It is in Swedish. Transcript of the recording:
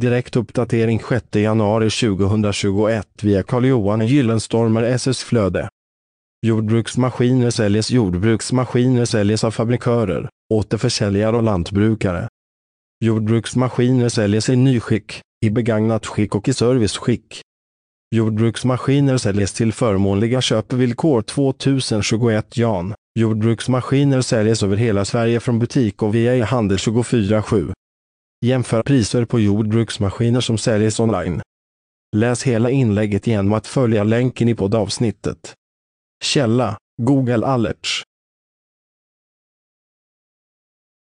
Direkt uppdatering 6 januari 2021 via Carl-Johan Gyllenstormer SS Flöde. Jordbruksmaskiner säljs Jordbruksmaskiner säljs av fabrikörer, återförsäljare och lantbrukare. Jordbruksmaskiner säljs i nyskick, i begagnat skick och i serviceskick. Jordbruksmaskiner säljs till förmånliga köpvillkor 2021 Jan. Jordbruksmaskiner säljs över hela Sverige från butik och via e-handel 24-7. Jämför priser på jordbruksmaskiner som säljs online. Läs hela inlägget genom att följa länken i poddavsnittet. Källa Google Alerts